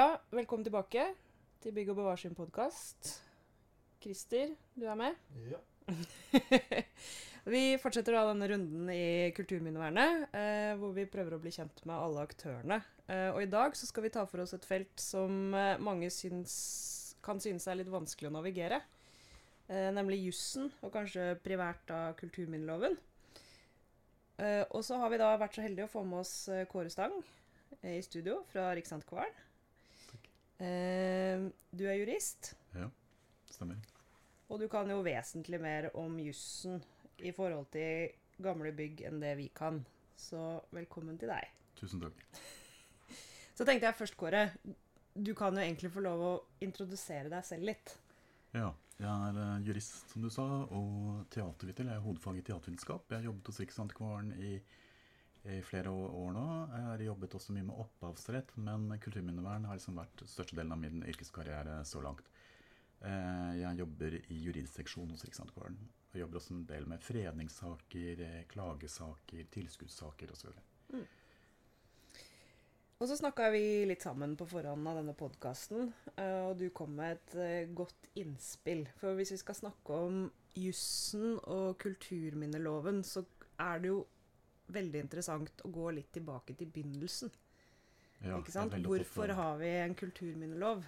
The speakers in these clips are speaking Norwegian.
Ja, velkommen tilbake til Bygg og bevar sin podkast. Christer, du er med? Ja. vi fortsetter da denne runden i Kulturminnevernet, eh, hvor vi prøver å bli kjent med alle aktørene. Eh, og i dag så skal vi ta for oss et felt som eh, mange syns, kan synes er litt vanskelig å navigere. Eh, nemlig jussen, og kanskje privært av kulturminneloven. Eh, og så har vi da vært så heldige å få med oss Kåre Stang i studio fra Riksantikvaren. Eh, du er jurist, Ja, stemmer. og du kan jo vesentlig mer om jussen i forhold til gamle bygg enn det vi kan. Så velkommen til deg. Tusen takk. Så tenkte jeg først, Kåre, du kan jo egentlig få lov å introdusere deg selv litt. Ja, jeg er eh, jurist, som du sa, og teaterviter. Jeg er hovedfag i teatervitenskap. Jeg har jobbet hos Riksantikvaren i, i flere år, nå. Jeg har jobbet også mye med opphavsrett, men kulturminnevern har liksom vært størstedelen av min yrkeskarriere så langt. Eh, Jeg jobber i juridisseksjon hos Riksantikvaren. Og jobber også en del med fredningssaker, eh, klagesaker, tilskuddssaker osv. Og så snakka vi litt sammen på forhånd av denne podkasten, og du kom med et eh, godt innspill. For hvis vi skal snakke om jussen og kulturminneloven, så er det jo veldig interessant å gå litt tilbake til begynnelsen. Ja, ikke sant? Hvorfor har vi en kulturminnelov?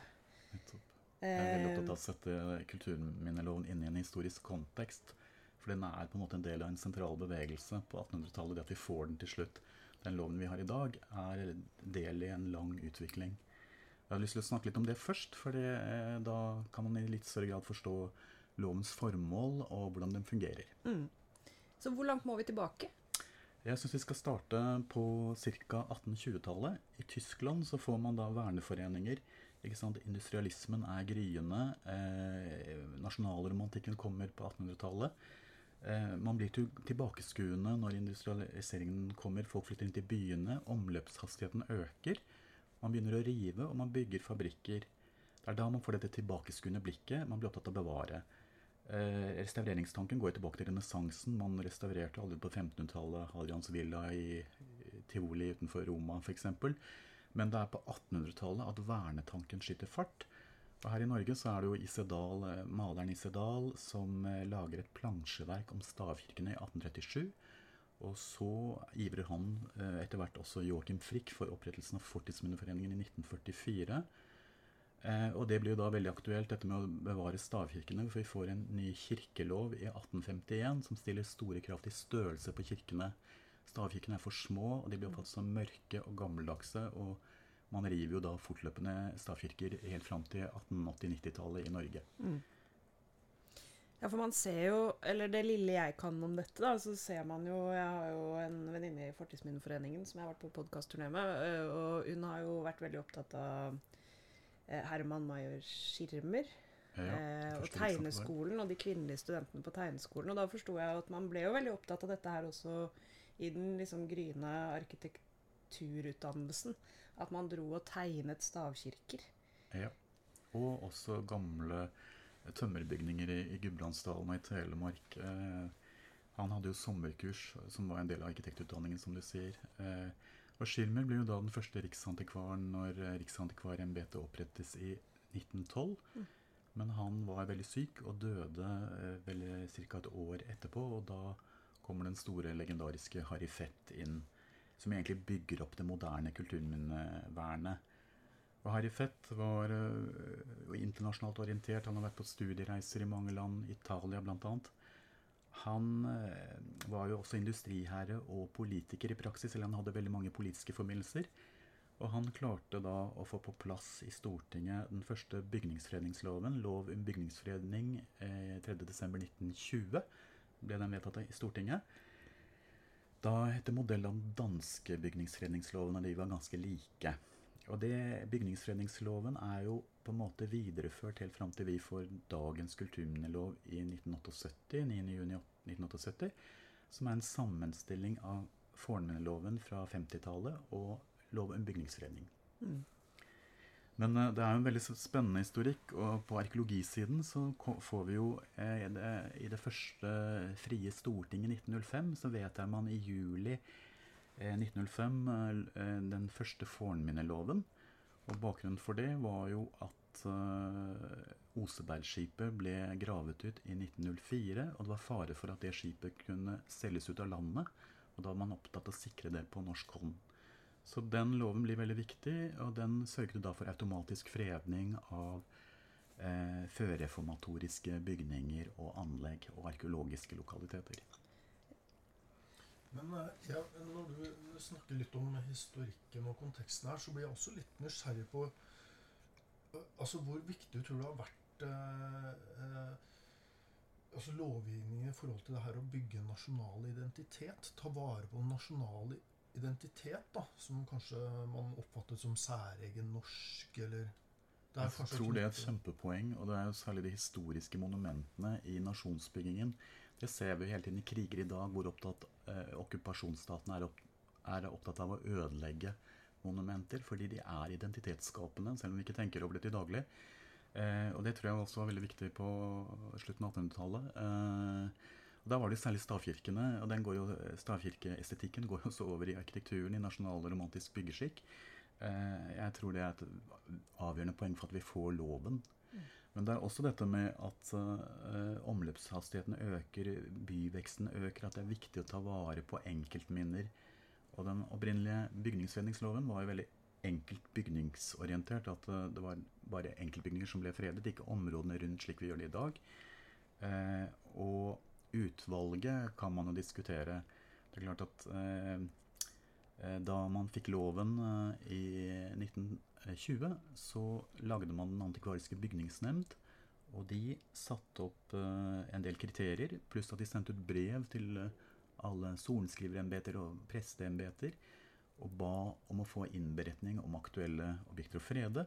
Nettopp. Jeg er veldig opptatt av Eh, å sette kulturminneloven inn i en historisk kontekst. For den er på en måte en del av en sentral bevegelse på 1800-tallet. Det at vi får den til slutt. Den loven vi har i dag, er del i en lang utvikling. Jeg har lyst til å snakke litt om det først, for eh, da kan man i litt større grad forstå lovens formål og hvordan den fungerer. mm. Så hvor langt må vi tilbake? Jeg syns vi skal starte på ca. 1820-tallet. I Tyskland så får man da verneforeninger. Industrialismen er gryende. Eh, nasjonalromantikken kommer på 1800-tallet. Eh, man blir til, tilbakeskuende når industrialiseringen kommer. Folk flytter inn til byene. Omløpshastigheten øker. Man begynner å rive, og man bygger fabrikker. Det er da man får dette tilbakeskuende blikket. Man blir opptatt av å bevare. Eh, restaureringstanken går tilbake til renessansen. Man restaurerte aldri på 1500-tallet Hadrians villa i Tivoli utenfor Roma f.eks. Men det er på 1800-tallet at vernetanken skyter fart. Og her i Norge så er det jo Isedal, eh, maleren Isedal som eh, lager et plansjeverk om stavkirkene i 1837. Og så ivrer han etter hvert også Joachim Frick for opprettelsen av Fortidsminneforeningen i 1944. Eh, og det blir jo da veldig aktuelt, dette med å bevare stavkirkene. For vi får en ny kirkelov i 1851 som stiller store krav til størrelse på kirkene. Stavkirkene er for små, og de blir oppfattet som mørke og gammeldagse. Og man river jo da fortløpende stavkirker helt fram til 1880-90-tallet i Norge. Ja, for man ser jo, eller det lille jeg kan om dette, da, så ser man jo Jeg har jo en venninne i Fortidsminneforeningen som jeg har vært på podkastturné med, øh, og hun har jo vært veldig opptatt av eh, Herman Mayer Schirmer Ja, eh, og tegneskolen og de kvinnelige studentene på tegneskolen. Og da forsto jeg at man ble jo veldig opptatt av dette her også i den liksom gryende arkitekturutdannelsen. At man dro og tegnet stavkirker. Ja. Og også gamle eh, tømmerbygninger i, i Gudbrandsdalen og i Telemark. Eh, han hadde jo sommerkurs, som var en del av arkitektutdanningen, som du sier. Eh, og Schirmer ble jo da den første riksantikvaren når eh, Riksantikvarembetet opprettes i 1912. Mm. Men han var veldig syk og døde eh, vel ca. et år etterpå. Og da kommer den store, legendariske Harry Fett inn, som egentlig bygger opp det moderne kulturminnevernet. Og Harry Fett var øh, internasjonalt orientert. Han har vært på studiereiser i mange land, Italia bl.a. Han øh, var jo også industriherre og politiker i praksis, eller han hadde veldig mange politiske forbindelser. Og han klarte da å få på plass i Stortinget den første bygningsfredningsloven, lov om bygningsfredning eh, 3.12.1920, ble den vedtatt i Stortinget. Da etter modell den danske bygningsfredningsloven, og de var ganske like. Og det, Bygningsfredningsloven er jo på en måte videreført helt fram til vi får dagens kulturminnelov i 1978, 9.6.1978, som er en sammenstilling av fornminneloven fra 50-tallet og lov om bygningsfredning. Mm. Men eh, det er jo en veldig spennende historikk, og på arkeologisiden så får vi jo eh, det, I det første frie Stortinget i 1905 så vedtar man i juli eh, 1905 eh, l- eh, den første fornminneloven. Og bakgrunnen for det var jo at uh, Osebergskipet ble gravet ut i 1904, og det var fare for at det skipet kunne selges ut av landet. Og da var man opptatt av å sikre det på norsk hånd. Så den loven blir veldig viktig, og den sørget da for automatisk fredning av eh, førreformatoriske bygninger og anlegg og arkeologiske lokaliteter. Men eh, ja, når du snakker litt om historikken og konteksten her, så blir jeg også litt nysgjerrig på eh, altså hvor viktig du tror det har vært eh, eh, altså lovgivningen i forhold til det her å bygge en nasjonal identitet. Ta vare på en nasjonal identitet, da, som kanskje man oppfattet som særegen norsk, eller jeg tror det er et kjempepoeng, og det er jo særlig de historiske monumentene i nasjonsbyggingen. Det ser vi hele tiden i kriger i dag, hvor opptatt eh, okkupasjonsstaten er, opp, er, opptatt av å ødelegge monumenter, fordi de er identitetsskapende, selv om vi ikke tenker over det til daglig. Eh, og det tror jeg også var veldig viktig på slutten av 1800-tallet. Eh, da var det særlig stavkirkene, og går jo, stavkirkeestetikken går jo også over i arkitekturen, i nasjonal romantisk byggeskikk. Eh, jeg tror det er et avgjørende poeng for at vi får loven. Men det er også dette med at uh, omløpshastigheten øker, byveksten øker, at det er viktig å ta vare på enkeltminner. Og den opprinnelige bygningsfredningsloven var jo veldig enkelt bygningsorientert. At uh, det var bare enkeltbygninger som ble fredet, ikke områdene rundt slik vi gjør det i dag. Uh, og utvalget kan man jo diskutere. Det er klart at da man fikk loven i i 1920, så lagde man Den antikvariske bygningsnemnd. Og de satte opp eh, en del kriterier, pluss at de sendte ut brev til alle sorenskriverembeter og presteembeter og ba om å få innberetning om aktuelle objekter å frede.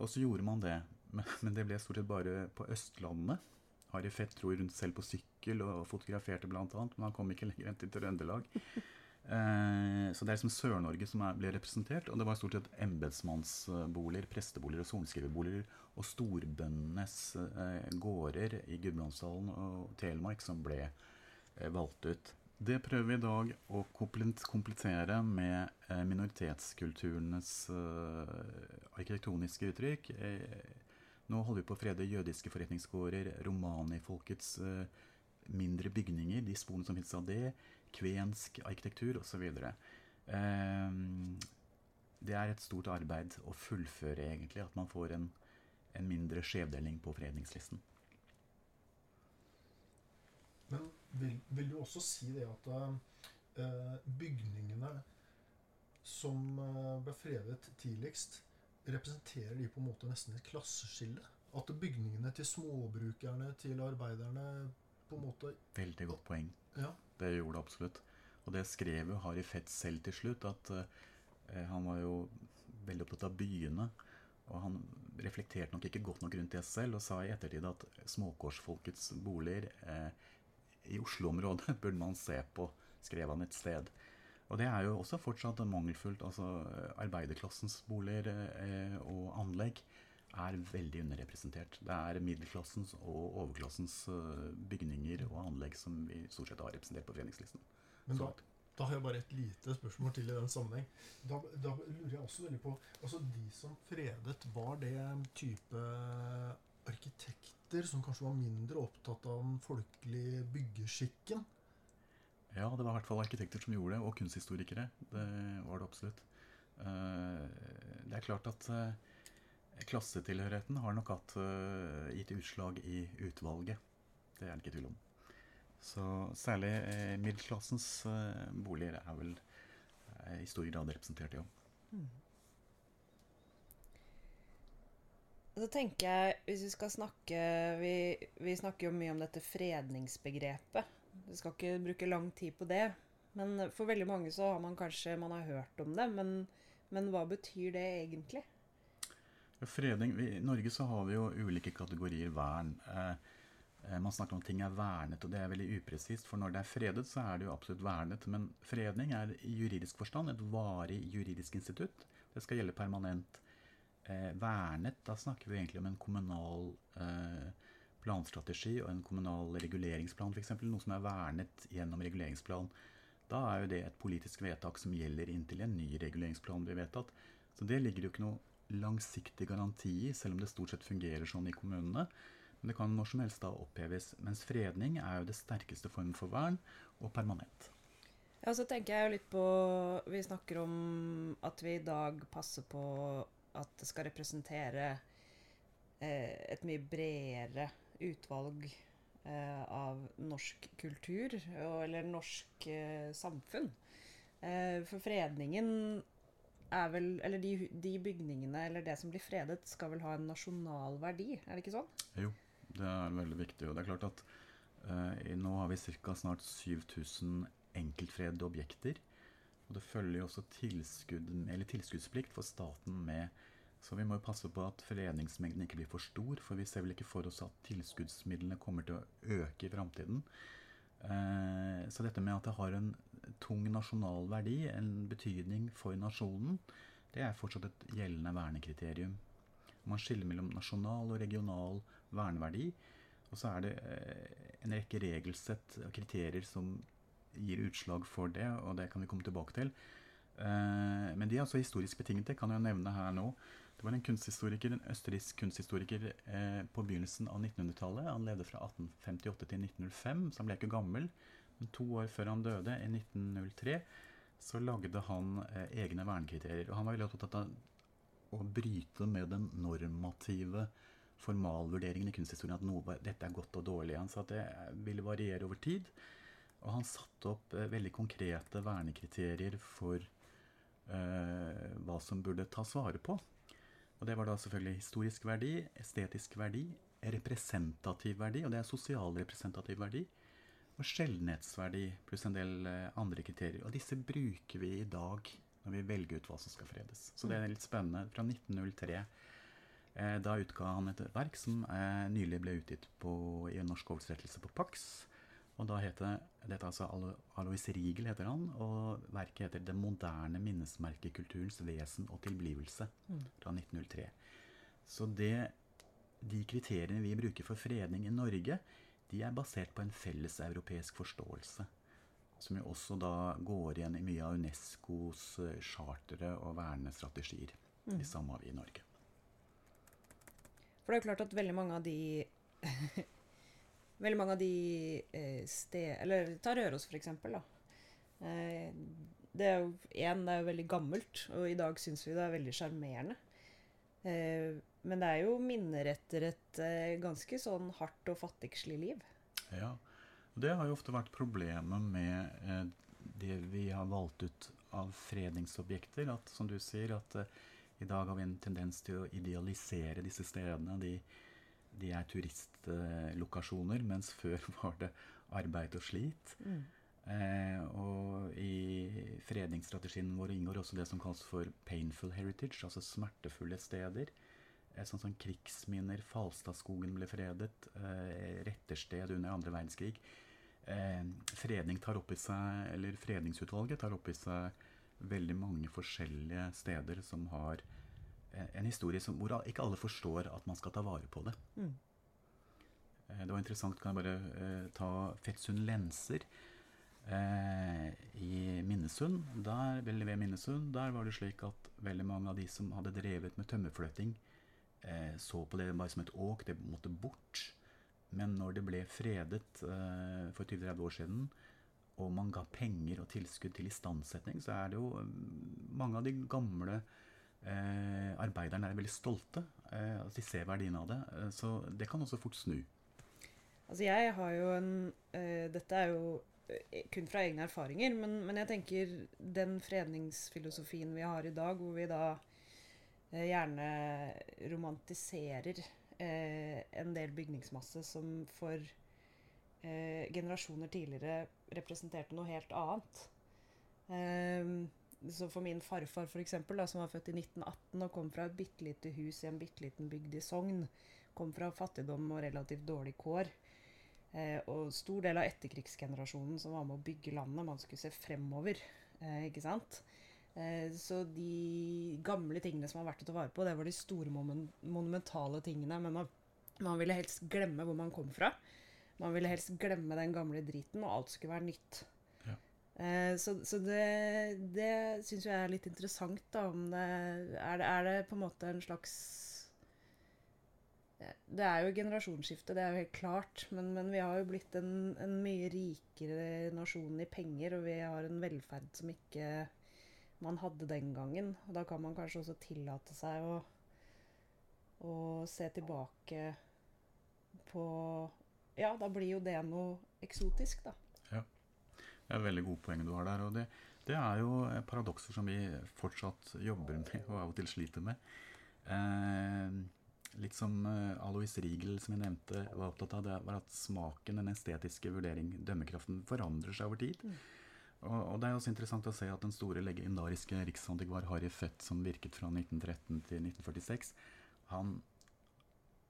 Og så gjorde man det, men det ble stort sett bare på Østlandet. Harry Fett dro rundt selv på sykkel og fotograferte bl.a., men han kom ikke lenger enn til Trøndelag. Eh, så det er liksom Sør-Norge som er, ble representert. Og det var stort sett embetsmannsboliger, presteboliger og sorenskriverboliger og storbøndenes eh, gårder i Gudbrandsdalen og Telemark som ble eh, valgt ut. Det prøver vi i dag å komplettere med minoritetskulturenes arkitektoniske uttrykk. Nå holder vi på å frede jødiske forretningsgårder, romanifolkets mindre bygninger, de sporene som finnes av det kvensk arkitektur osv. Eh, det er et stort arbeid å fullføre, egentlig, at man får en, en mindre skjevdeling på fredningslisten. Men vil, vil, du også si det at uh, bygningene som uh, ble fredet tidligst, representerer de på en måte nesten et klasseskille? At bygningene til småbrukerne, til arbeiderne på en måte Veldig godt poeng. Ja. Det gjorde det absolutt. Og det skrev jo Harry Fett selv til slutt, at eh, han var jo veldig opptatt av byene. Og han reflekterte nok ikke godt nok rundt det selv, og sa i ettertid at småkårsfolkets boliger eh, i Oslo-området burde man se på, skrev han et sted. Og det er jo også fortsatt mangelfullt. altså Arbeiderklassens boliger eh, og anlegg er veldig underrepresentert. Det er middelklassens og overklassens eh, bygninger og anlegg som vi stort sett har representert på foreningslisten. Men da, da, har jeg bare et lite spørsmål til i den sammenheng. Da, da, lurer jeg også veldig på altså De som fredet, var det type arkitekter som kanskje var mindre opptatt av den folkelige byggeskikken? Ja, det var i hvert fall arkitekter som gjorde det, og kunsthistorikere. Det var det absolutt. Eh, det er klart at eh, Klassetilhørigheten har nok hatt uh, gitt utslag i utvalget. Det er det ikke tvil om. Så særlig eh, middelklassens eh, boliger er vel eh, i stor grad representert, ja. Mm. Så tenker jeg, hvis vi skal snakke vi, vi, snakker jo mye om dette fredningsbegrepet. Vi skal ikke bruke lang tid på det. Men for veldig mange så har man kanskje man har hørt om det. Men, men hva betyr det egentlig? Fredning, vi, I Norge så har vi jo ulike kategorier vern. Eh, eh, man snakker om ting er vernet, og det er veldig upresist. For når det er fredet, så er det jo absolutt vernet. Men fredning er i juridisk forstand et varig juridisk institutt. Det skal gjelde permanent. Eh, vernet, da snakker vi egentlig om en kommunal planstrategi og en kommunal reguleringsplan f.eks. Noe som er vernet gjennom reguleringsplan. Da er jo det et politisk vedtak som gjelder inntil en ny reguleringsplan blir vedtatt. Så det ligger jo ikke noe langsiktig garanti selv om det stort sett fungerer sånn i kommunene. Men det kan når som helst da oppheves. Mens fredning er jo det sterkeste formen for vern, og permanent. Ja, så tenker jeg jo litt på Vi snakker om at vi i dag passer på at det skal representere eh, et mye bredere utvalg eh, av norsk kultur, og, eller norsk eh, samfunn. Eh, for fredningen er vel Eller de, de bygningene, eller det som blir fredet, skal vel ha en nasjonal verdi, er det ikke sånn? Jo, det er veldig viktig. Og det er klart at eh, nå har vi ca. snart 7000 enkeltfredede objekter. Og det følger jo også tilskudd, tilskuddsplikt for staten med. Så vi må jo passe på at fredningsmengden ikke blir for stor, for vi ser vel ikke for oss at tilskuddsmidlene kommer til å øke i framtiden. Eh, så dette med at det har en tung nasjonal verdi, en betydning for nasjonen, det er fortsatt et gjeldende vernekriterium. Man skiller mellom nasjonal og regional verneverdi. Og så er det eh, en rekke regelsett og kriterier som gir utslag for det, og det kan vi komme tilbake til. Eh, men de er altså historisk betinget, det kan jeg nevne her nå. Det var en kunsthistoriker, en østerriksk kunsthistoriker eh, på begynnelsen av 1900-tallet. Han levde fra 1858 til 1905, så han ble ikke gammel. Men to år før han døde, i 1903, så lagde han eh, egne vernekriterier. Og han var veldig opptatt av å bryte med den normative formalvurderingen i kunsthistorien at noe, dette er godt og dårlig. Han sa at det ville variere over tid. Og han satte opp eh, veldig konkrete vernekriterier for eh, hva som burde tas vare på. Og det var da selvfølgelig historisk verdi, estetisk verdi, representativ verdi, og det er sosial representativ verdi, og sjeldenhetsverdi pluss en del eh, andre kriterier. Og disse bruker vi i dag når vi velger ut hva som skal fredes. Så det er litt spennende. Fra 1903 eh, da utga han et verk som eh, nylig ble utgitt på, i en norsk oversettelse på Pax. Og da heter dette altså Alo- Alois Riegel heter han, og verket heter 'Den moderne minnesmerkekulturens vesen og tilblivelse' fra 1903. Så det, de kriteriene vi bruker for fredning i Norge, de er basert på en felleseuropeisk forståelse. Som jo også da går igjen i mye av Unescos eh, chartere og vernestrategier. De samme har vi i Norge. For det er jo klart at veldig mange av de Veldig mange av de eh, sted... Eller ta Røros, for eksempel. Da. Eh, det er jo en, det er jo veldig gammelt, og i dag syns vi det er veldig sjarmerende. Men det er jo minner etter et eh, ganske sånn hardt og fattigslig liv. Ja, og Det har jo ofte vært problemet med eh, det vi har valgt ut av fredningsobjekter. At, som du sier, at eh, i dag har vi en tendens til å idealisere disse stedene. De, de er turistlokasjoner, mens før var det arbeid og slit. Eh, og i fredningsstrategien vår inngår også det som kalles for painful heritage, altså smertefulle steder. Sånn som krigsminner, Falstadskogen ble fredet, eh, rettersted under andre verdenskrig. Eh, fredning tar opp i seg, eller Fredningsutvalget tar opp i seg veldig mange forskjellige steder som har eh, en historie som, hvor ikke alle forstår at man skal ta vare på det. Mm. Eh, Det var interessant, kan jeg bare ta Fettsund lenser eh, i Minnesund. Der, vel ved Minnesund, der var det slik at veldig mange av de som hadde drevet med tømmerfløting, eh, så på det bare som et åk, det måtte bort. Men når det ble fredet eh, for 20-30 år siden, og man ga penger og tilskudd til istandsetting, så er det jo mm, mange av de gamle eh, arbeiderne er veldig stolte. Eh, de ser verdien av det. Eh, så det kan også fort snu. Altså jeg har jo en eh, Dette er jo eh, kun fra egne erfaringer, men, men jeg tenker den fredningsfilosofien vi har i dag, hvor vi da gjerne romantiserer eh, en del bygningsmasse som for eh, generasjoner tidligere representerte noe helt annet. Så for min farfar, for eksempel, da, som var født i 1918 og kom fra et bitte lite hus i en bitte liten bygd i Sogn, kom fra fattigdom og relativt dårlig kår. Eh, og stor del av etterkrigsgenerasjonen som var med å bygge landet. Man skulle se fremover, eh, ikke sant? Eh, så de gamle tingene som har vært å ta vare på, det var de store monumentale tingene. Men man, man ville helst glemme hvor man kom fra. Man ville helst glemme den gamle driten, og alt skulle være nytt. Ja. Eh, så så det, det syns jeg er litt interessant, da. Om det er, det er det på en måte en slags Det er jo generasjonsskifte, det er jo helt klart. Men, men vi har jo blitt en, en mye rikere nasjon i penger, og vi har en velferd som ikke man hadde den gangen. Og da kan man kanskje også tillate seg å, å se tilbake på Ja, da blir jo det noe eksotisk, da. Ja. Det er et veldig gode poeng du har der. og det, det er jo paradokser som vi fortsatt jobber med og av og til sliter med. Eh, litt som eh, Alois Riegel, som jeg nevnte, var opptatt av, det var at smaken, den estetiske vurdering, dømmekraften, forandrer seg over tid. Mm. Og, det er også interessant å se at den store legendariske riksantikvar Harry Fett, som virket fra 1913 til 1946, han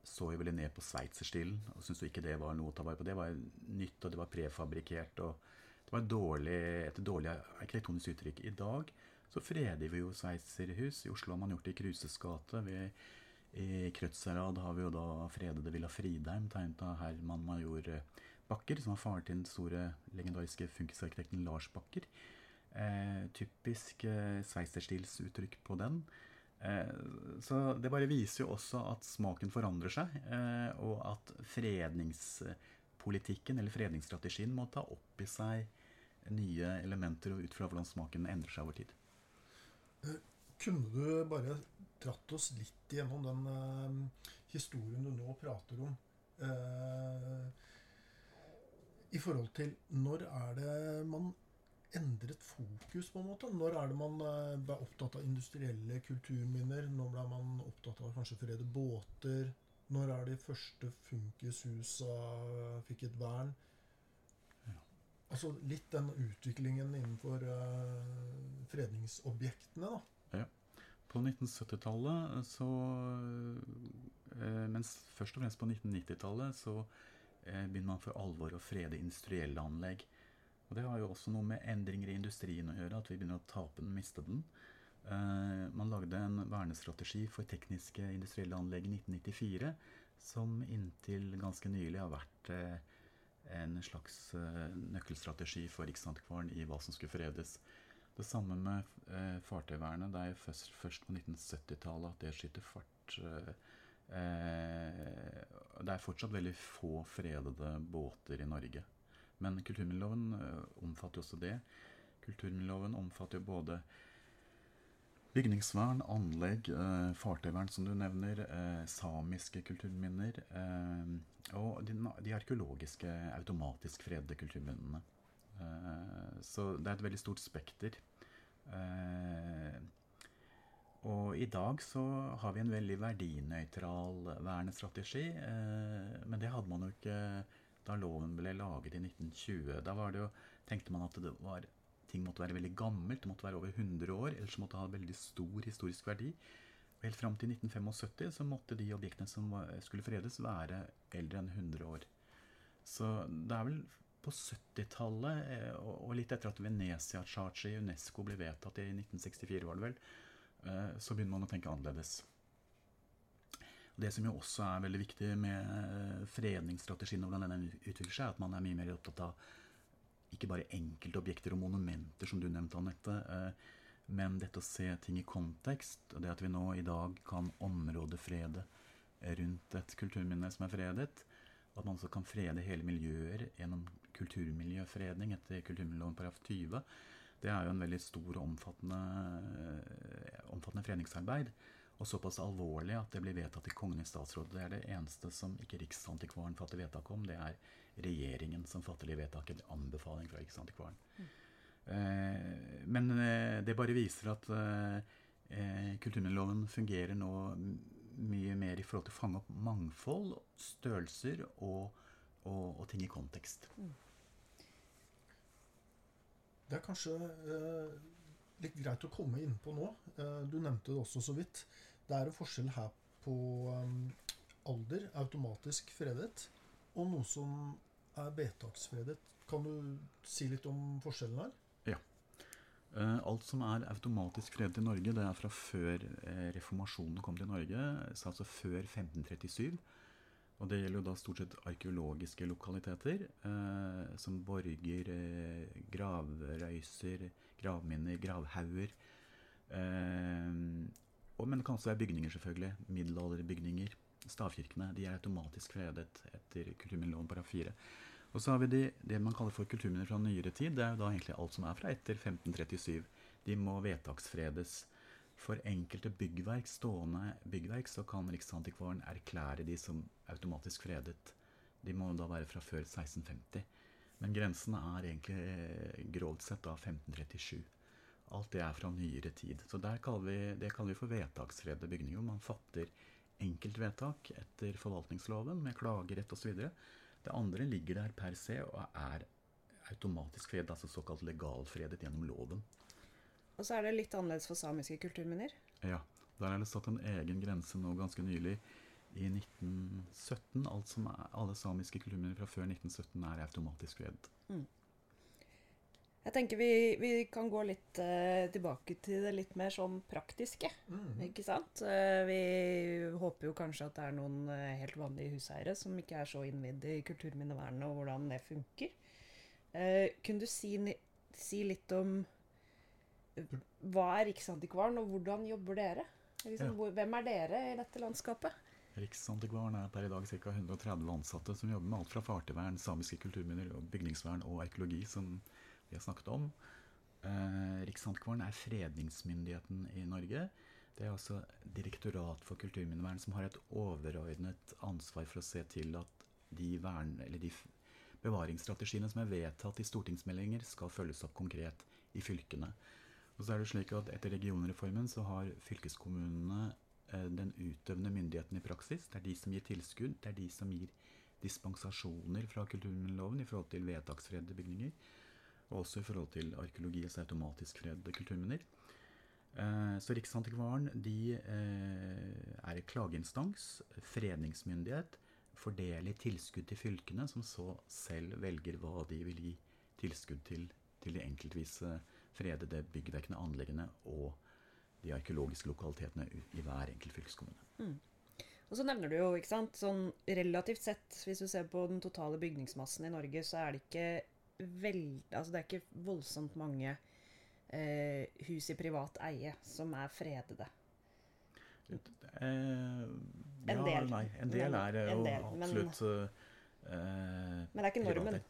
så jo veldig ned på sveitserstilen og syntes jo ikke det var noe å ta vare på. Det var nytt, og det var prefabrikkert. og det var dårlig, et dårlig arkitektonisk uttrykk. I dag så freder vi jo sveitserhus. I Oslo har man gjort det i Kruses gate. I Krødsherad har vi jo da fredede Villa Fridheim, tegnet av Herman Major Bakker, som var faren til den store legendariske funkisarkitekten Lars Bakker. Eh, typisk eh, sveitserstilsuttrykk på den. Eh, så det bare viser jo også at smaken forandrer seg, eh, og at fredningspolitikken eller fredningsstrategien må ta opp i seg nye elementer og ut fra hvordan smaken endrer seg over tid. Kunne du bare dratt oss litt gjennom den eh, historien du nå prater om? eh, I forhold til når er det man endret fokus, på en måte? Når er det man eh, ble opptatt av industrielle kulturminner? Når ble man opptatt av kanskje frede båter? Når er de første funkishusa fikk et vern? Altså litt den utviklingen innenfor uh, fredningsobjektene, da. Ja. På 1970-tallet så eh, Mens først og fremst på 1990-tallet så begynner man for alvor å frede industrielle anlegg. Og det har jo også noe med endringer i industrien å gjøre, at vi begynner å tape den, miste den. Eh, man lagde en vernestrategi for tekniske industrielle anlegg i 1994, som inntil ganske nylig har vært eh, en slags eh, nøkkelstrategi for Riksantikvaren i hva som skulle fredes. Det samme med eh, fartøyvernet. Det er jo først på 1970-tallet at det skyter fart. Eh, det er fortsatt veldig få fredede båter i Norge. Men kulturminneloven eh, omfatter jo også det. Kulturminneloven omfatter jo både bygningsvern, anlegg, eh, fartøyvern som du nevner, samiske kulturminner og de, arkeologiske automatisk fredede kulturminnene. Så det er et veldig stort spekter. Og i dag så har vi en veldig verdinøytral vernestrategi, eh, men det hadde man jo ikke da loven ble laget i 1920. Da jo, tenkte man at var, ting måtte være veldig gammelt, det måtte være over 100 år, ellers måtte det ha veldig stor historisk verdi. Helt fram til 1975 så måtte de objektene som skulle fredes, være eldre enn 100 år. Så det er vel på 70-tallet, eh, og litt etter at Venezia-charget i UNESCO ble vedtatt i 1964, var det vel, så begynner man å tenke annerledes. Det som jo også er veldig viktig med eh, fredningsstrategien og hvordan den utvikler seg, er at man er mye mer opptatt av ikke bare enkeltobjekter og monumenter, som du nevnte, Anette, eh, men dette å se ting i kontekst, og det at vi nå i dag kan områdefrede rundt et kulturminne som er fredet, at man også kan frede hele miljøer gjennom kulturmiljøfredning etter kulturmiljøloven paragraf 20, det er jo en veldig stor og omfattende, eh, omfattende foreningsarbeid. Og såpass alvorlig at det blir vedtatt i Kongen i statsråd. Det er det eneste som ikke Riksantikvaren fatter vedtak om. Det er regjeringen som fatter de vedtakene. Anbefaling fra Riksantikvaren. Eh, men eh, det bare viser at kulturminneloven fungerer nå mye mer i forhold til å fange opp mangfold, størrelser og, og, og ting i kontekst. Det er kanskje eh, litt greit å komme inn på nå. Eh, du nevnte det også så vidt. Det er en forskjell her på eh, alder, automatisk fredet, og noe som er vedtaksfredet. Kan du si litt om forskjellen her? Eh, alt som er automatisk fredet i Norge, det er fra før reformasjonen kom til Norge, altså før 1537. Og det gjelder jo da stort sett arkeologiske lokaliteter, eh, som borger, eh, gravrøyser, gravminner, gravhauger. Eh, og, men det kan også være bygninger, selvfølgelig. Middelalderbygninger. Stavkirkene de er automatisk fredet etter kulturminneloven paragraf 4. Og så har vi de, det man kaller for kulturminner fra nyere tid. Det er jo da egentlig alt som er fra etter 1537. De må vedtaksfredes. For enkelte byggverk, stående byggverk så kan Riksantikvaren erklære de som automatisk fredet. De må da være fra før 1650. Men grensene er egentlig eh, grovt sett da 1537. Alt det er fra nyere tid. Så kaller vi, det kaller vi for vedtaksfredede bygninger. Man fatter enkeltvedtak etter forvaltningsloven med klagerett osv. Det andre ligger der per se og er automatisk fredet, altså såkalt legalfredet gjennom loven. Og så er det litt annerledes for samiske kulturminner? Ja. Der er det satt en egen grense nå ganske nylig. I 1917. Alt som er, alle samiske kulturminner fra før 1917 er automatisk fredet. Mm. Jeg tenker vi, vi kan gå litt uh, tilbake til det litt mer sånn praktiske. Mm. Ikke sant? Uh, vi håper jo kanskje at det er noen uh, helt vanlige huseiere som ikke er så innvidd i kulturminnevernet og hvordan det funker. kunne du si, si, litt om hva er Riksantikvaren, og hvordan jobber dere? Liksom, hvor, hvem er dere i dette landskapet? Riksantikvaren er per i dag ca. 130 ansatte som jobber med alt fra fartøyvern, samiske kulturminner, bygningsvern og arkeologi, som vi har snakket om. Eh, Riksantikvaren er fredningsmyndigheten i Norge. Det er altså Direktorat for kulturminnevern som har et overordnet ansvar for å se til at de, vern, de bevaringsstrategiene som er vedtatt i stortingsmeldinger, skal følges opp konkret i fylkene. Og så er det slik at Etter regionreformen så har fylkeskommunene eh, den utøvende myndigheten i praksis. Det er de som gir tilskudd, det er de som gir dispensasjoner fra kulturminneloven i forhold til vedtaksfredede bygninger og også i forhold til arkeologi, altså automatisk fredede kulturminner. Eh, så Riksantikvaren de eh, er klageinstans, fredningsmyndighet, fordeler tilskudd til fylkene, som så selv velger hva de vil gi tilskudd til til de enkeltvise fredede byggverkene, anleggene og de arkeologiske lokalitetene i hver enkelt fylkeskommune. Mm. Og så nevner du jo, ikke sant, sånn relativt sett, hvis du ser på den totale bygningsmassen i Norge, så er det ikke veld, altså det er ikke voldsomt mange eh, hus i privat eie som er fredede. Eh, en ja, del. Nei, en del er jo absolutt men, eh, men det er ikke normen?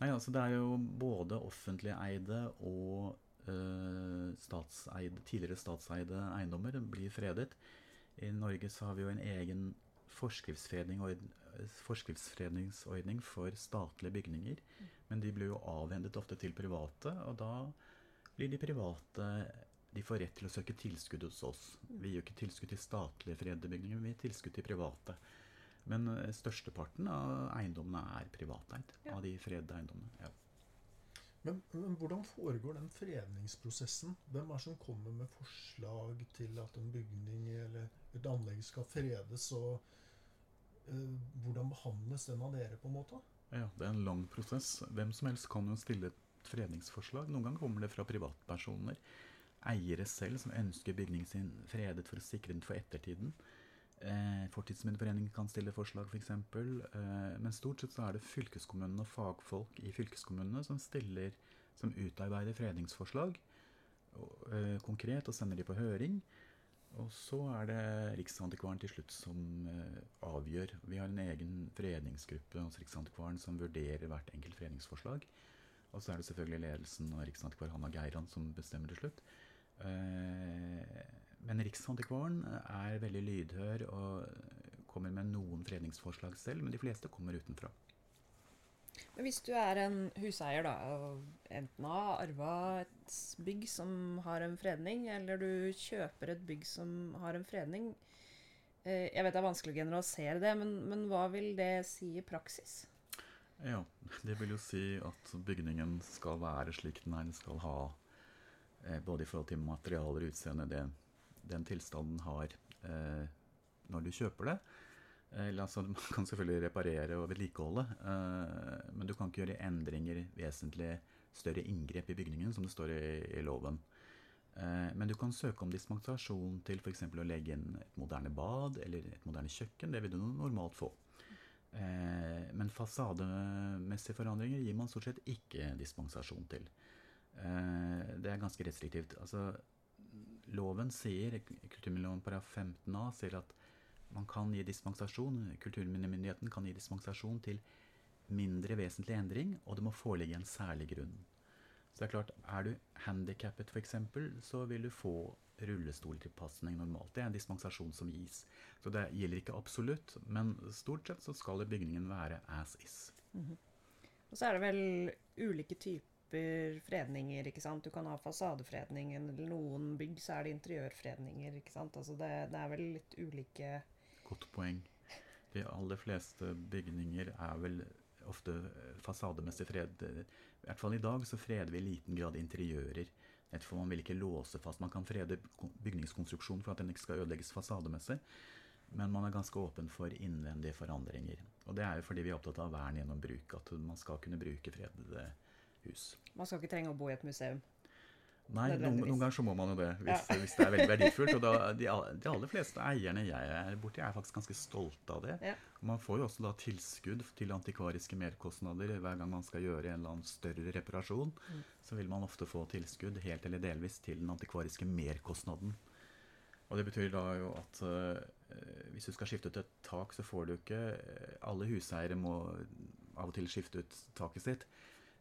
Nei, altså det er jo både offentlig eide og uh, statseide, tidligere statseide eiendommer blir fredet. I Norge så har vi jo en egen forskriftsfredning forskriftsfredningsordning for statlige bygninger. Men de blir jo avhendet ofte til private, og da blir de private de får rett til å søke tilskudd hos oss. Vi gir ikke tilskudd til statlige fredede bygninger, men vi gir tilskudd til private. Men uh, størsteparten av eiendommene er privateid. Ja. Av de fredede eiendommene. Ja. Men, men, hvordan foregår den fredningsprosessen? Hvem er det som kommer med forslag til at en bygning eller et anlegg skal fredes? og uh, hvordan behandles den av dere, på en måte? Ja, Det er en lang prosess. Hvem som helst kan jo stille et fredningsforslag. Noen ganger kommer det fra privatpersoner. Eiere selv som ønsker bygningen sin fredet for å sikre den for ettertiden. Eh, Fortidsminneforeningen kan stille forslag, f.eks. For eh, men stort sett så er det fylkeskommunene og fagfolk i fylkeskommunene som stiller, som utarbeider fredningsforslag og, eh, konkret og sender de på høring. Og så er det Riksantikvaren til slutt som uh, avgjør. Vi har en egen fredningsgruppe hos Riksantikvaren som vurderer hvert enkelt fredningsforslag. Og så er det selvfølgelig ledelsen og riksantikvar Hanna Geiran som bestemmer til slutt. Uh, men Riksantikvaren er veldig lydhør og kommer med noen fredningsforslag selv, men de fleste kommer utenfra. Men hvis du er en huseier, da, og enten har arva et bygg som har en fredning, eller du kjøper et bygg som har en fredning eh, Jeg vet det er vanskelig å generalisere det, men, men hva vil det si i praksis? Ja, det vil jo si at bygningen skal være slik den er. Den skal ha, eh, både i forhold til materialer utseende, den tilstanden har eh, når du kjøper det. Eller, altså, man kan selvfølgelig reparere og vedlikeholde, eh, men du kan ikke gjøre endringer, vesentlig større inngrep i bygningen, som det står i, i loven. Uh, men du kan søke om dispensasjon til f.eks. å legge inn et moderne bad eller et moderne kjøkken. Det vil du normalt få. Eh, men fasademessige forandringer gir man stort sett ikke dispensasjon til. Eh, det er ganske restriktivt. Altså, loven sier, kulturminneloven paragraf 15a sier at man kan gi dispensasjon, kulturminnemyndigheten kan gi dispensasjon til mindre vesentlig endring, og det må foreligge en særlig grunn. Så det er klart, er du handikappet f.eks., så vil du få rullestoltilpasning normalt. Det er en dispensasjon som gis. Så det gjelder ikke absolutt, men stort sett så skal bygningen være as is. Mhm. Og så er det vel ulike typer fredninger, ikke sant. Du kan ha fasadefredning, eller noen bygg så er det interiørfredninger, ikke sant. Altså det, det er vel litt ulike Godt poeng. De aller fleste bygninger er vel ofte fasademessig fred. I hvert fall i dag så freder vi i liten grad interiører. for man vil ikke låse fast. Man kan frede bygningskonstruksjon for at den ikke skal ødelegges fasademessig. Men man er ganske åpen for innvendige forandringer. Og det er jo fordi vi er opptatt av vern gjennom bruk. At man skal kunne bruke fredede hus. Man skal ikke trenge å bo i et museum. Nei, noen, noen ganger så må man jo det, hvis, Ja. hvis det er veldig verdifullt. Og da, de, de aller fleste eierne jeg er borti, er faktisk ganske stolte av det. Ja. Man får jo også da tilskudd til antikvariske merkostnader hver gang man skal gjøre en eller annen større reparasjon. Mm. Så vil man ofte få tilskudd helt eller delvis til den antikvariske merkostnaden. Og det betyr da jo at uh, hvis du skal skifte ut et tak, så får du ikke eh, Alle huseiere må av og til skifte ut taket sitt.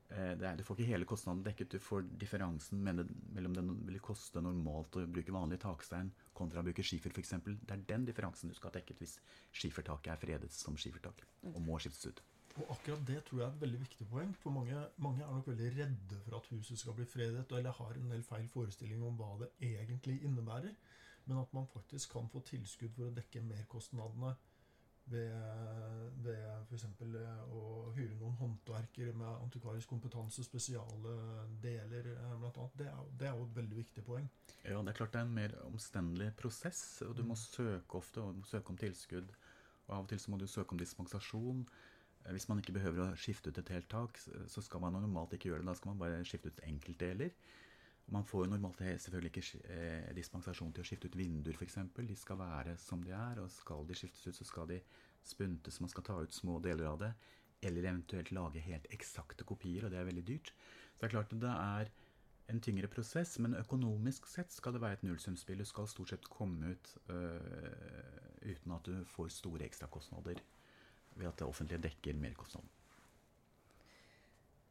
Eh, er, du får ikke hele kostnaden dekket, du får differansen mellom det vil koste normalt å bruke vanlig takstein kontra å bruke skifer f.eks. Det er den differansen du skal ha dekket hvis skifertaket er fredet som skifertak og må skiftes ut. Og akkurat det tror jeg er et veldig viktig poeng. For mange, mange er nok veldig redde for at huset skal bli fredet, eller har en del feil forestilling om hva det egentlig innebærer. Men at man faktisk kan få tilskudd for å dekke merkostnadene ved, ved f.eks. å hyre noen håndverkere med antikvarisk kompetanse, spesiale deler bl.a. blant annet. Det det er jo et veldig viktig poeng. Ja, det er klart det er en mer omstendelig prosess, og du må søke ofte og søke om tilskudd. Og av og til så må du søke om dispensasjon. Eh, Hvis man ikke behøver å skifte ut et helt tak, så skal man normalt ikke gjøre det. Da skal man bare skifte ut enkeltdeler. Man får jo normalt selvfølgelig ikke eh, dispensasjon til å skifte ut vinduer f.eks. De skal være som de er, og skal de skiftes ut, så skal de spuntes. Man skal ta ut små deler av det. Eller eventuelt lage helt eksakte kopier, og det er veldig dyrt. Så det er klart det er en tyngre prosess, men økonomisk sett skal det være et nullsumspill. Du skal stort sett komme ut øh, uten at du får store ekstrakostnader ved at det offentlige dekker merkostnaden.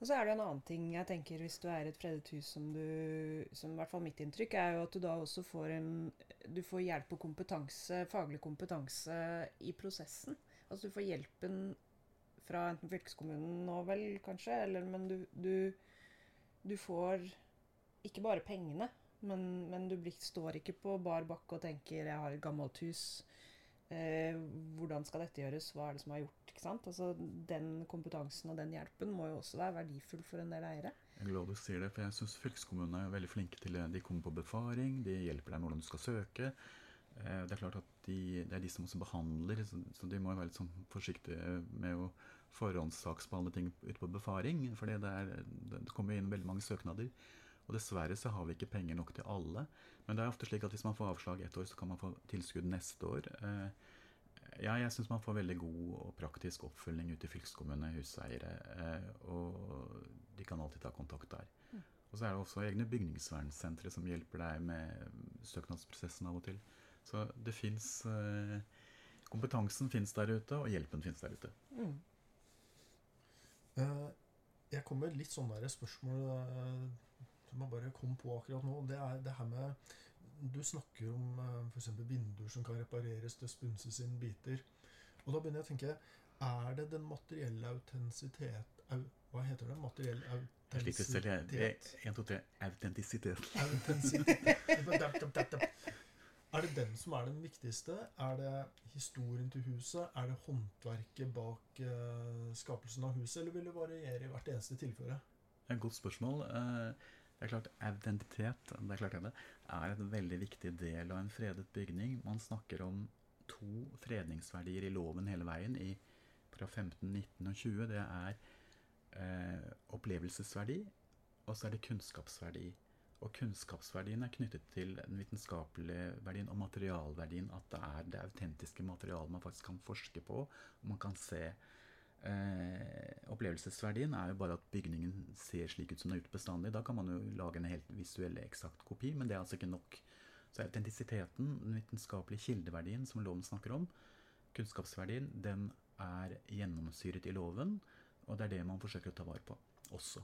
Og så er det en annen ting jeg tenker hvis du er i et fredet hus som du Som i hvert fall mitt inntrykk er jo at du da også får en Du får hjelp og kompetanse, faglig kompetanse i prosessen. Altså du får hjelpen fra enten fylkeskommunen nå vel, kanskje, eller men du Du, du får ikke bare pengene, men, men du blir, står ikke på bar bakke og tenker 'jeg har et gammelt hus'. Eh, hvordan skal dette gjøres? Hva er det som har gjort? Ikke sant? Altså, den kompetansen og den hjelpen må jo også være verdifull for en del eiere. Jeg er glad du sier det, for jeg syns fylkeskommunene er veldig flinke til det. De kommer på befaring, de hjelper deg med hvordan du skal søke. Eh, Det er klart at de, det er de som også behandler, så, de må være litt sånn forsiktige med å forhåndssaksbehandle ting ute på befaring. For det, det kommer inn veldig mange søknader. Og dessverre så har vi ikke penger nok til alle. Men det er ofte slik at hvis man får avslag ett år, så kan man få tilskudd neste år. Eh, Ja, jeg syns man får veldig god og praktisk oppfølging ute i fylkeskommunene, huseiere. eh, Og de kan alltid ta kontakt der. Mm. Og så er det også egne bygningsvernsentre som hjelper deg med søknadsprosessen av og til. Så det fins Kompetansen fins der ute, og hjelpen fins der ute. Mm. Eh, Jeg kom med litt sånn der spørsmål eh, som jeg bare kom på akkurat nå. Det er det her med Du snakker om uh, f.eks. vinduer som kan repareres til spunses inn biter. Og da begynner jeg å tenke Er det den materielle autentisitet au, Hva heter det? Materiell autentisitet? En, to, tre. Autentisitet. Autentisitet. Er det den som er den viktigste? Er det historien til huset? Er det håndverket bak eh, skapelsen av huset? Eller vil det variere i hvert eneste tilfelle? Det er et godt spørsmål. Eh, Det er klart Identitet det er, klart det, er en veldig viktig del av en fredet bygning. Man snakker om to fredningsverdier i loven hele veien, i fra 15, 19 og 20. Det er eh, opplevelsesverdi, og så er det kunnskapsverdi. Og kunnskapsverdien er knyttet til den vitenskapelige verdien og materialverdien. At det er det autentiske materialet man faktisk kan forske på. og man kan se eh, Opplevelsesverdien er jo bare at bygningen ser slik ut som den har gjort bestandig. Da kan man jo lage en helt visuell eksakt kopi, men det er altså ikke nok. Så autentisiteten, den vitenskapelige kildeverdien som loven snakker om, kunnskapsverdien, den er gjennomsyret i loven. Og det er det man forsøker å ta vare på også.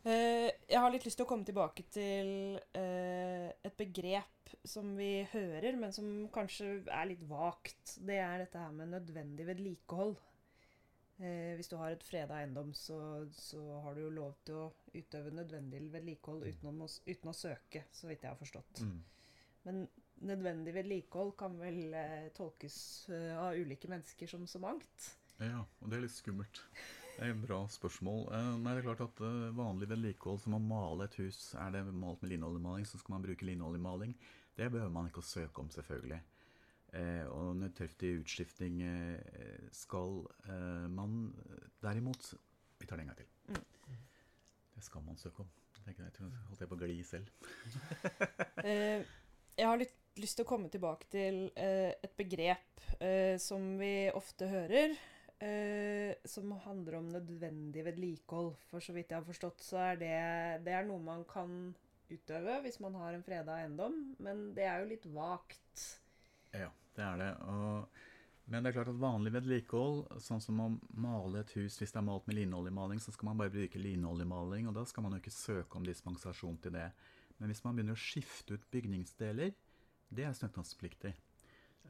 Eh, jeg har litt lyst til å komme tilbake til eh, et begrep som vi hører, men som kanskje er litt vagt. Det er dette her med nødvendig vedlikehold. Eh, hvis du har et freda eiendom, så, så, har du jo lov til å utøve nødvendig vedlikehold uten, uten, å søke, så vidt jeg har forstått. Mm. Men nødvendig vedlikehold kan vel tolkes av ulike mennesker som så mangt? Ja, og det er litt skummelt. Det er et bra spørsmål. Eh, nei, det er klart at uh, Vanlig vedlikehold som å male et hus, er det malt med linoljemaling, så skal man bruke linoljemaling. Det behøver man ikke å søke om, selvfølgelig. Eh, og nødtørftig utskifting eh, skal eh, man derimot Vi tar det en gang til. Mm. Det skal man søke om. Jeg holdt jeg på å gli selv. eh, jeg har litt lyst til å komme tilbake til et begrep som vi ofte hører eh, som handler om nødvendig vedlikehold. For så vidt jeg har forstått, så er det, det er noe man kan utøve hvis man har en freda eiendom, men det er jo litt vagt. Ja, det er det. Og, men det er klart at vanlig vedlikehold, sånn som å male et hus hvis det er malt med linoljemaling, så skal man bare bruke linoljemaling, og da skal man jo ikke søke om dispensasjon til det. Men hvis man begynner å skifte ut bygningsdeler, det er søknadspliktig.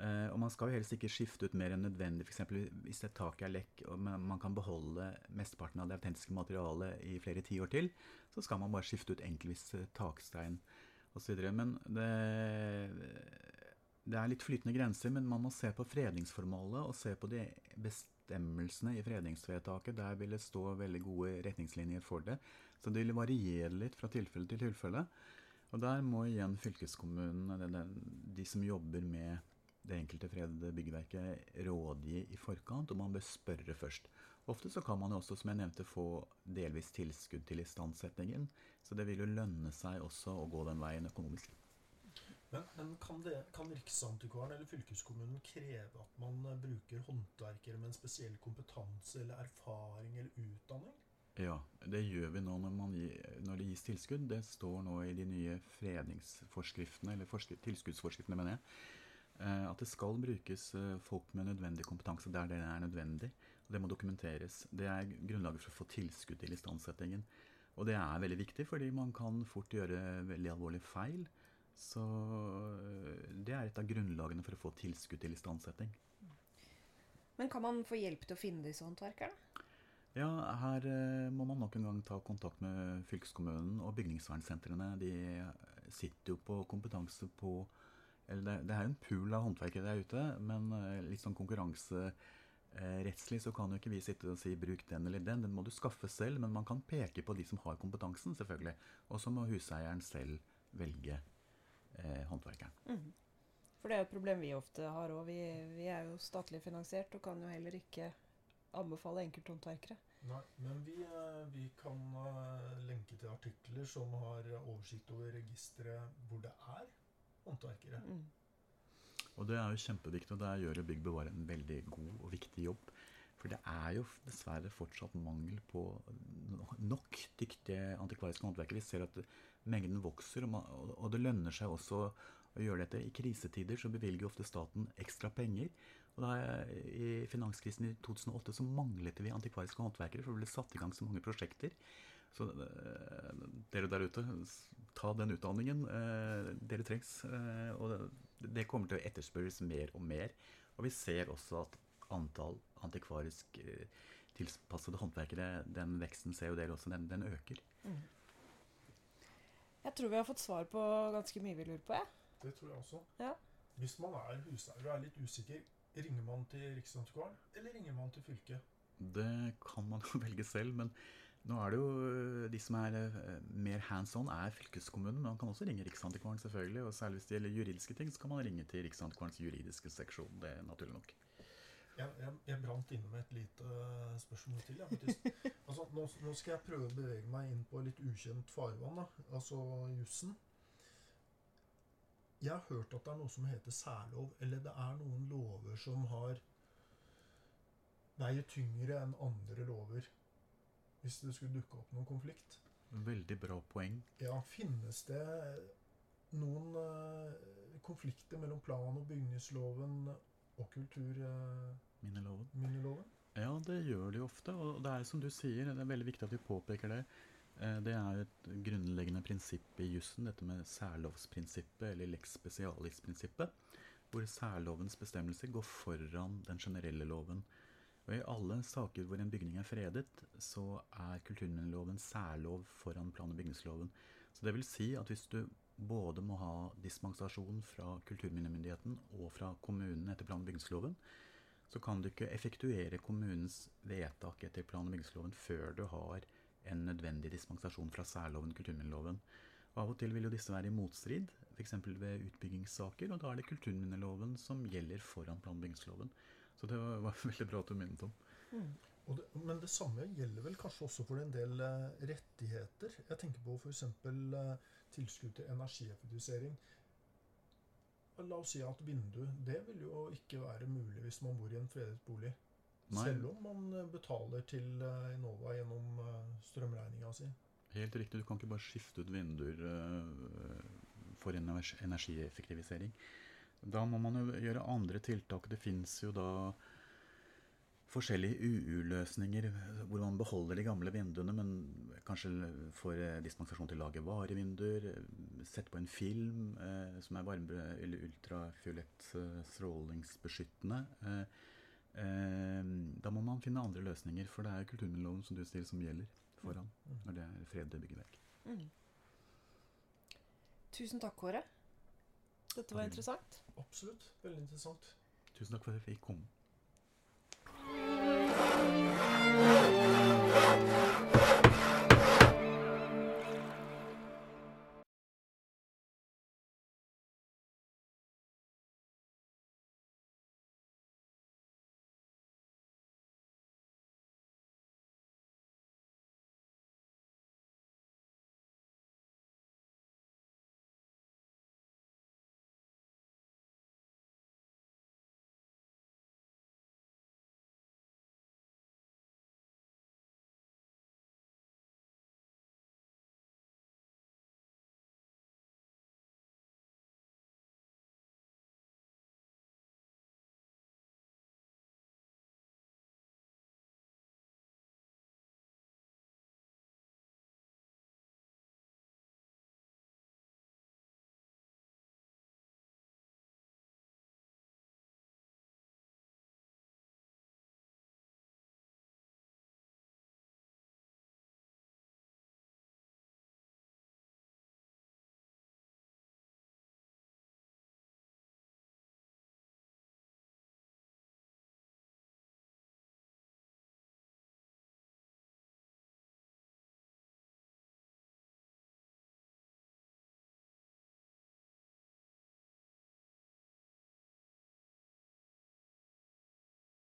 Uh, og man skal jo helst ikke skifte ut mer enn nødvendig. F.eks. hvis et tak er lekk og man kan beholde mesteparten av det autentiske materialet i flere tiår til, så skal man bare skifte ut enkeltvis eh, takstein osv. Men det, det, er litt flytende grenser, men man må se på fredningsformålet og se på de bestemmelsene i fredningsvedtaket. Der vil det stå veldig gode retningslinjer for det. Så det vil variere litt fra tilfelle til tilfelle. Og der må igjen fylkeskommunen, de som jobber med det enkelte fredede byggverket rådgi i forkant, og man bør spørre først. Ofte så kan man jo også, som jeg nevnte, få delvis tilskudd til istandsettingen. Så det vil jo lønne seg også å gå den veien økonomisk. Men, men kan, det, kan, Riksantikvaren eller fylkeskommunen kreve at man eh, bruker håndverkere med en spesiell kompetanse eller erfaring eller utdanning? Ja, det gjør vi nå når, gir, når det gis tilskudd. Det står nå i de nye fredningsforskriftene, eller tilskuddsforskriftene, mener jeg at det skal brukes eh, folk med nødvendig kompetanse der det er nødvendig. og Det må dokumenteres. Det er grunnlaget for å få tilskudd til istandsettingen. Og det er veldig viktig, fordi man kan fort gjøre veldig alvorlige feil. Så eh, det er et av grunnlagene for å få tilskudd til istandsetting. Men kan man få hjelp til å finne disse håndverkerne? Ja, her må man nok en gang ta kontakt med fylkeskommunen og bygningsvernsentrene. De sitter jo på kompetanse på det, det, er jo en pool av håndverkere der ute, men eh, litt sånn konkurranserettslig så kan jo ikke vi sitte og si 'bruk den eller den'. Den må du skaffe selv, men man kan peke på de som har kompetansen, selvfølgelig. Og så må huseieren selv velge eh, håndverkeren. Mm. For det er jo et problem vi ofte har òg. Vi, vi, er jo statlig finansiert og kan jo heller ikke anbefale enkelthåndverkere. Nei, men vi, eh, vi kan lenke til artikler som har oversikt over registeret hvor det er håndverkere. Mm. Og det er jo kjempeviktig, og der gjør Bygg Bevare en veldig god og viktig jobb. For det er jo dessverre fortsatt mangel på nok dyktige antikvariske håndverkere. Vi ser at mengden vokser, og det lønner seg også å gjøre dette. I krisetider så bevilger ofte staten ekstra penger. Og da, I finanskrisen i 2008 så manglet vi antikvariske håndverkere, for det ble satt i gang så mange prosjekter. Så uh, dere der ute, ta den utdanningen. Uh, dere trengs. Uh, og det, det, kommer til å etterspørres mer og mer. Og vi ser også at antall antikvarisk tilpassede håndverkere, den veksten ser jo dere også, den, den øker. Mm. Jeg tror vi har fått svar på ganske mye vi lurer på. Ja. Det tror jeg også. Ja. Hvis man er huseier og er litt usikker, ringer man til Riksantikvaren, eller ringer man til fylket? Det kan man jo velge selv, men nå er det jo eh, De som er eh, mer hands on, er fylkeskommunen. Men man kan også ringe Riksantikvaren, selvfølgelig. Og særlig hvis det gjelder juridiske ting, så kan man ringe til Riksantikvarens juridiske seksjon. Det er naturlig nok. Jeg, jeg, jeg brant inne med et lite eh, spørsmål til. Altså, nå, nå skal jeg prøve å bevege meg inn på litt ukjent farvann, da. altså jussen. Jeg har hørt at det er noe som heter særlov, eller det er noen lover som har veier tyngre enn andre lover hvis det skulle dukke opp noen konflikt. Veldig bra poeng. Ja, finnes det noen eh, konflikter mellom plan- og bygningsloven og kulturminneloven? Minneloven. Ja, det gjør det jo ofte. Og det er som du sier, det er veldig viktig at vi påpeker det. Eh, Det er et grunnleggende prinsipp i jussen, dette med særlovsprinsippet, eller lex specialis-prinsippet, hvor særlovens bestemmelser går foran den generelle loven. Og I alle saker hvor en bygning er fredet, så er kulturminneloven særlov foran plan- og bygningsloven. Så det vil si at hvis du både må ha dispensasjon fra kulturminnemyndigheten og fra kommunen etter plan- og bygningsloven, så kan du ikke effektuere kommunens vedtak etter plan- og bygningsloven før du har en nødvendig dispensasjon fra særloven kulturminneloven. Og Av og til vil jo disse være i motstrid, f.eks. ved utbyggingssaker, og da er det kulturminneloven som gjelder foran plan- og bygningsloven. Så det var, var veldig bra at du minnet om. Og det, men det samme gjelder vel kanskje også for en del eh, rettigheter. Jeg tenker på f.eks. Eh, tilskudd til energieffektivisering. La oss si at vindu Det vil jo ikke være mulig hvis man bor i en fredet bolig. Nei. Selv om man eh, betaler til eh, Enova gjennom eh, strømregninga si. Helt riktig, du kan ikke bare skifte ut vinduer øh, for energi- energieffektivisering. Da må man jo gjøre andre tiltak. Det fins jo da forskjellige UU-løsninger hvor man beholder de gamle vinduene, men kanskje får eh, dispensasjon til å lage varevinduer. eh, Sette på en film eh, som er varme- eller ultrafiolett eh, strålingsbeskyttende. Eh, da må man finne andre løsninger, for det er kulturminneloven som du sier som gjelder foran Mm. når det er fredede byggeverk. Mm. Tusen takk, Kåre. Dette var interessant. interessant. Absolutt. Veldig interessant. Tusen takk for at jeg fikk komme.